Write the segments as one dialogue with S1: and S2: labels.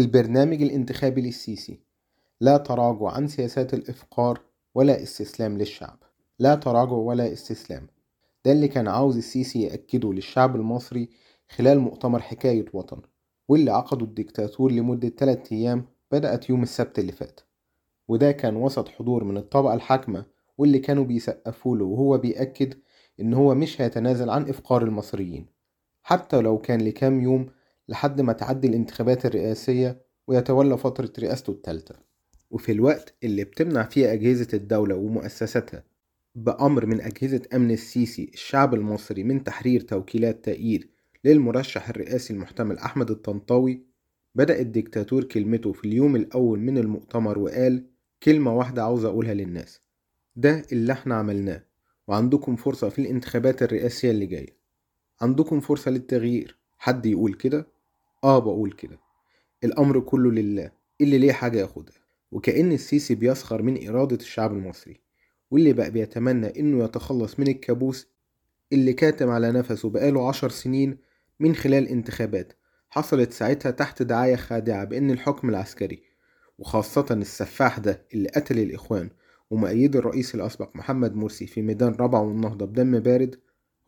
S1: البرنامج الانتخابي للسيسي. لا تراجع عن سياسات الإفقار ولا استسلام للشعب. لا تراجع ولا استسلام. ده اللي كان عاوز السيسي يأكده للشعب المصري خلال مؤتمر حكاية وطن واللي عقده الدكتاتور لمدة 3 أيام بدأت يوم السبت اللي فات. وده كان وسط حضور من الطبقة الحاكمة واللي كانوا بيسقفوا له وهو بيأكد إن هو مش هيتنازل عن إفقار المصريين. حتى لو كان لكام يوم لحد ما تعدي الانتخابات الرئاسية ويتولى فترة رئاسته الثالثة وفي الوقت اللي بتمنع فيه أجهزة الدولة ومؤسساتها بأمر من أجهزة أمن السيسي الشعب المصري من تحرير توكيلات تأييد للمرشح الرئاسي المحتمل أحمد الطنطاوي بدأ الدكتاتور كلمته في اليوم الأول من المؤتمر وقال كلمة واحدة عاوز أقولها للناس. ده اللي إحنا عملناه وعندكم فرصة في الانتخابات الرئاسية اللي جاية. عندكم فرصة للتغيير. حد يقول كده؟ آه بقول كده. الأمر كله لله اللي ليه حاجة ياخدها. وكأن السيسي بيسخر من إرادة الشعب المصري واللي بقى بيتمنى إنه يتخلص من الكابوس اللي كاتم على نفسه بقاله عشر سنين من خلال انتخابات حصلت ساعتها تحت دعاية خادعة بإن الحكم العسكري وخاصة السفاح ده اللي قتل الإخوان ومؤيد الرئيس الأسبق محمد مرسي في ميدان رابعة والنهضة بدم بارد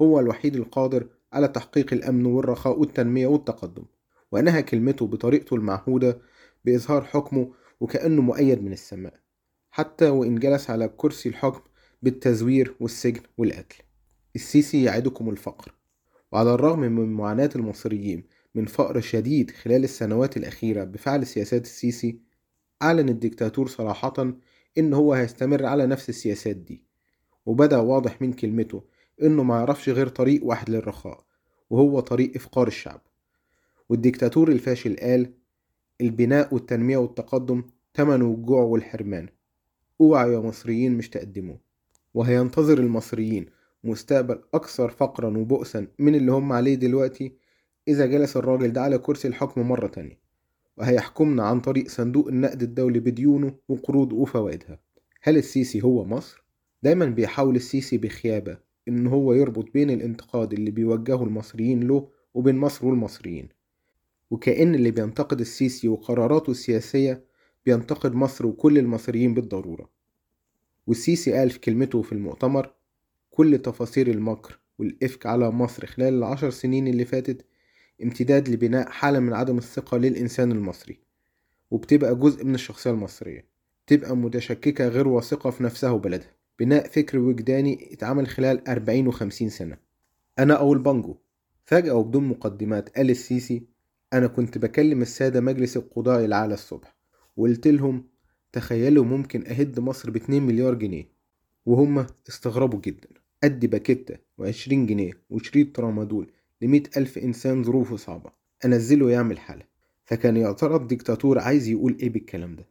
S1: هو الوحيد القادر على تحقيق الأمن والرخاء والتنمية والتقدم. وأنهى كلمته بطريقته المعهودة بإظهار حكمه وكأنه مؤيد من السماء حتى وإن جلس على كرسي الحكم بالتزوير والسجن والقتل. السيسي يعدكم الفقر. وعلى الرغم من معاناة المصريين من فقر شديد خلال السنوات الأخيرة بفعل سياسات السيسي أعلن الدكتاتور صراحة إن هو هيستمر على نفس السياسات دي. وبدأ واضح من كلمته إنه ما يعرفش غير طريق واحد للرخاء وهو طريق إفقار الشعب. والدكتاتور الفاشل قال البناء والتنمية والتقدم تمنه الجوع والحرمان. اوعوا يا مصريين مش تقدموا وهينتظر المصريين مستقبل أكثر فقرا وبؤسا من اللي هم عليه دلوقتي إذا جلس الراجل ده على كرسي الحكم مرة تانية. وهيحكمنا عن طريق صندوق النقد الدولي بديونه وقروضه وفوائدها. هل السيسي هو مصر؟ دايما بيحاول السيسي بخيابة إن هو يربط بين الانتقاد اللي بيوجهه المصريين له وبين مصر والمصريين. وكأن اللي بينتقد السيسي وقراراته السياسية بينتقد مصر وكل المصريين بالضرورة. والسيسي قال في كلمته في المؤتمر كل تفاصيل المكر والإفك على مصر خلال العشر سنين اللي فاتت امتداد لبناء حالة من عدم الثقة للإنسان المصري وبتبقى جزء من الشخصية المصرية تبقى متشككة غير واثقة في نفسها وبلدها. بناء فكر وجداني اتعمل خلال أربعين وخمسين سنة. أنا أو البانجو فجأة وبدون مقدمات قال السيسي أنا كنت بكلم السادة مجلس القضاء العالى الصبح وقلت لهم تخيلوا ممكن أهد مصر باتنين مليار جنيه. وهم استغربوا جدا. أدي باكيتة وعشرين جنيه وشريط ترامادول لمية ألف إنسان ظروفه صعبة. أنزله يعمل حالة. فكان يا ترى الدكتاتور عايز يقول إيه بالكلام ده؟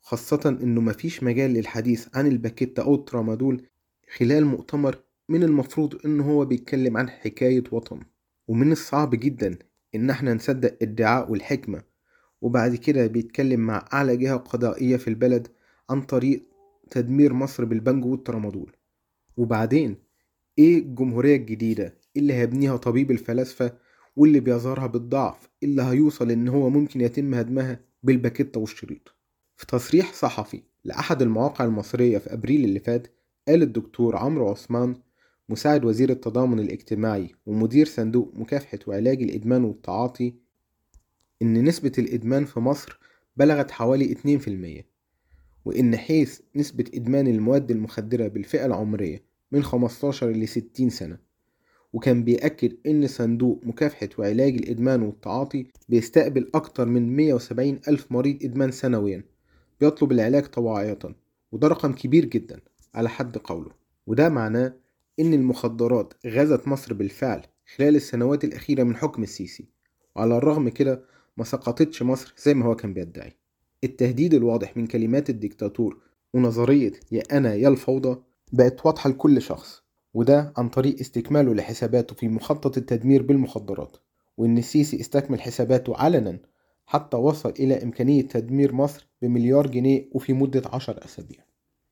S1: خاصة إنه مفيش مجال للحديث عن الباكيتة أو الترامادول خلال مؤتمر من المفروض إن هو بيتكلم عن حكاية وطن. ومن الصعب جدا إن إحنا نصدق ادعاء والحكمة. وبعد كده بيتكلم مع أعلى جهة قضائية في البلد عن طريق تدمير مصر بالبنجو والترامادول. وبعدين إيه الجمهورية الجديدة اللي هيبنيها طبيب الفلاسفة واللي بيظهرها بالضعف اللي هيوصل إن هو ممكن يتم هدمها بالباكيتة والشريط؟ في تصريح صحفي لأحد المواقع المصرية في أبريل اللي فات قال الدكتور عمرو عثمان مساعد وزير التضامن الاجتماعي ومدير صندوق مكافحة وعلاج الإدمان والتعاطي إن نسبة الإدمان في مصر بلغت حوالي 2% وإن حيث نسبة إدمان المواد المخدرة بالفئة العمرية من 15 ل 60 سنة وكان بيأكد إن صندوق مكافحة وعلاج الإدمان والتعاطي بيستقبل أكتر من 170 ألف مريض إدمان سنويا بيطلب العلاج طواعية وده رقم كبير جدا على حد قوله وده معناه إن المخدرات غزت مصر بالفعل خلال السنوات الأخيرة من حكم السيسي وعلى الرغم كده ما سقطتش مصر زي ما هو كان بيدعي. التهديد الواضح من كلمات الدكتاتور ونظرية يا أنا يا الفوضى بقت واضحة لكل شخص وده عن طريق استكماله لحساباته في مخطط التدمير بالمخدرات وإن السيسي استكمل حساباته علنا حتى وصل إلى إمكانية تدمير مصر بمليار جنيه وفي مدة عشر أسابيع.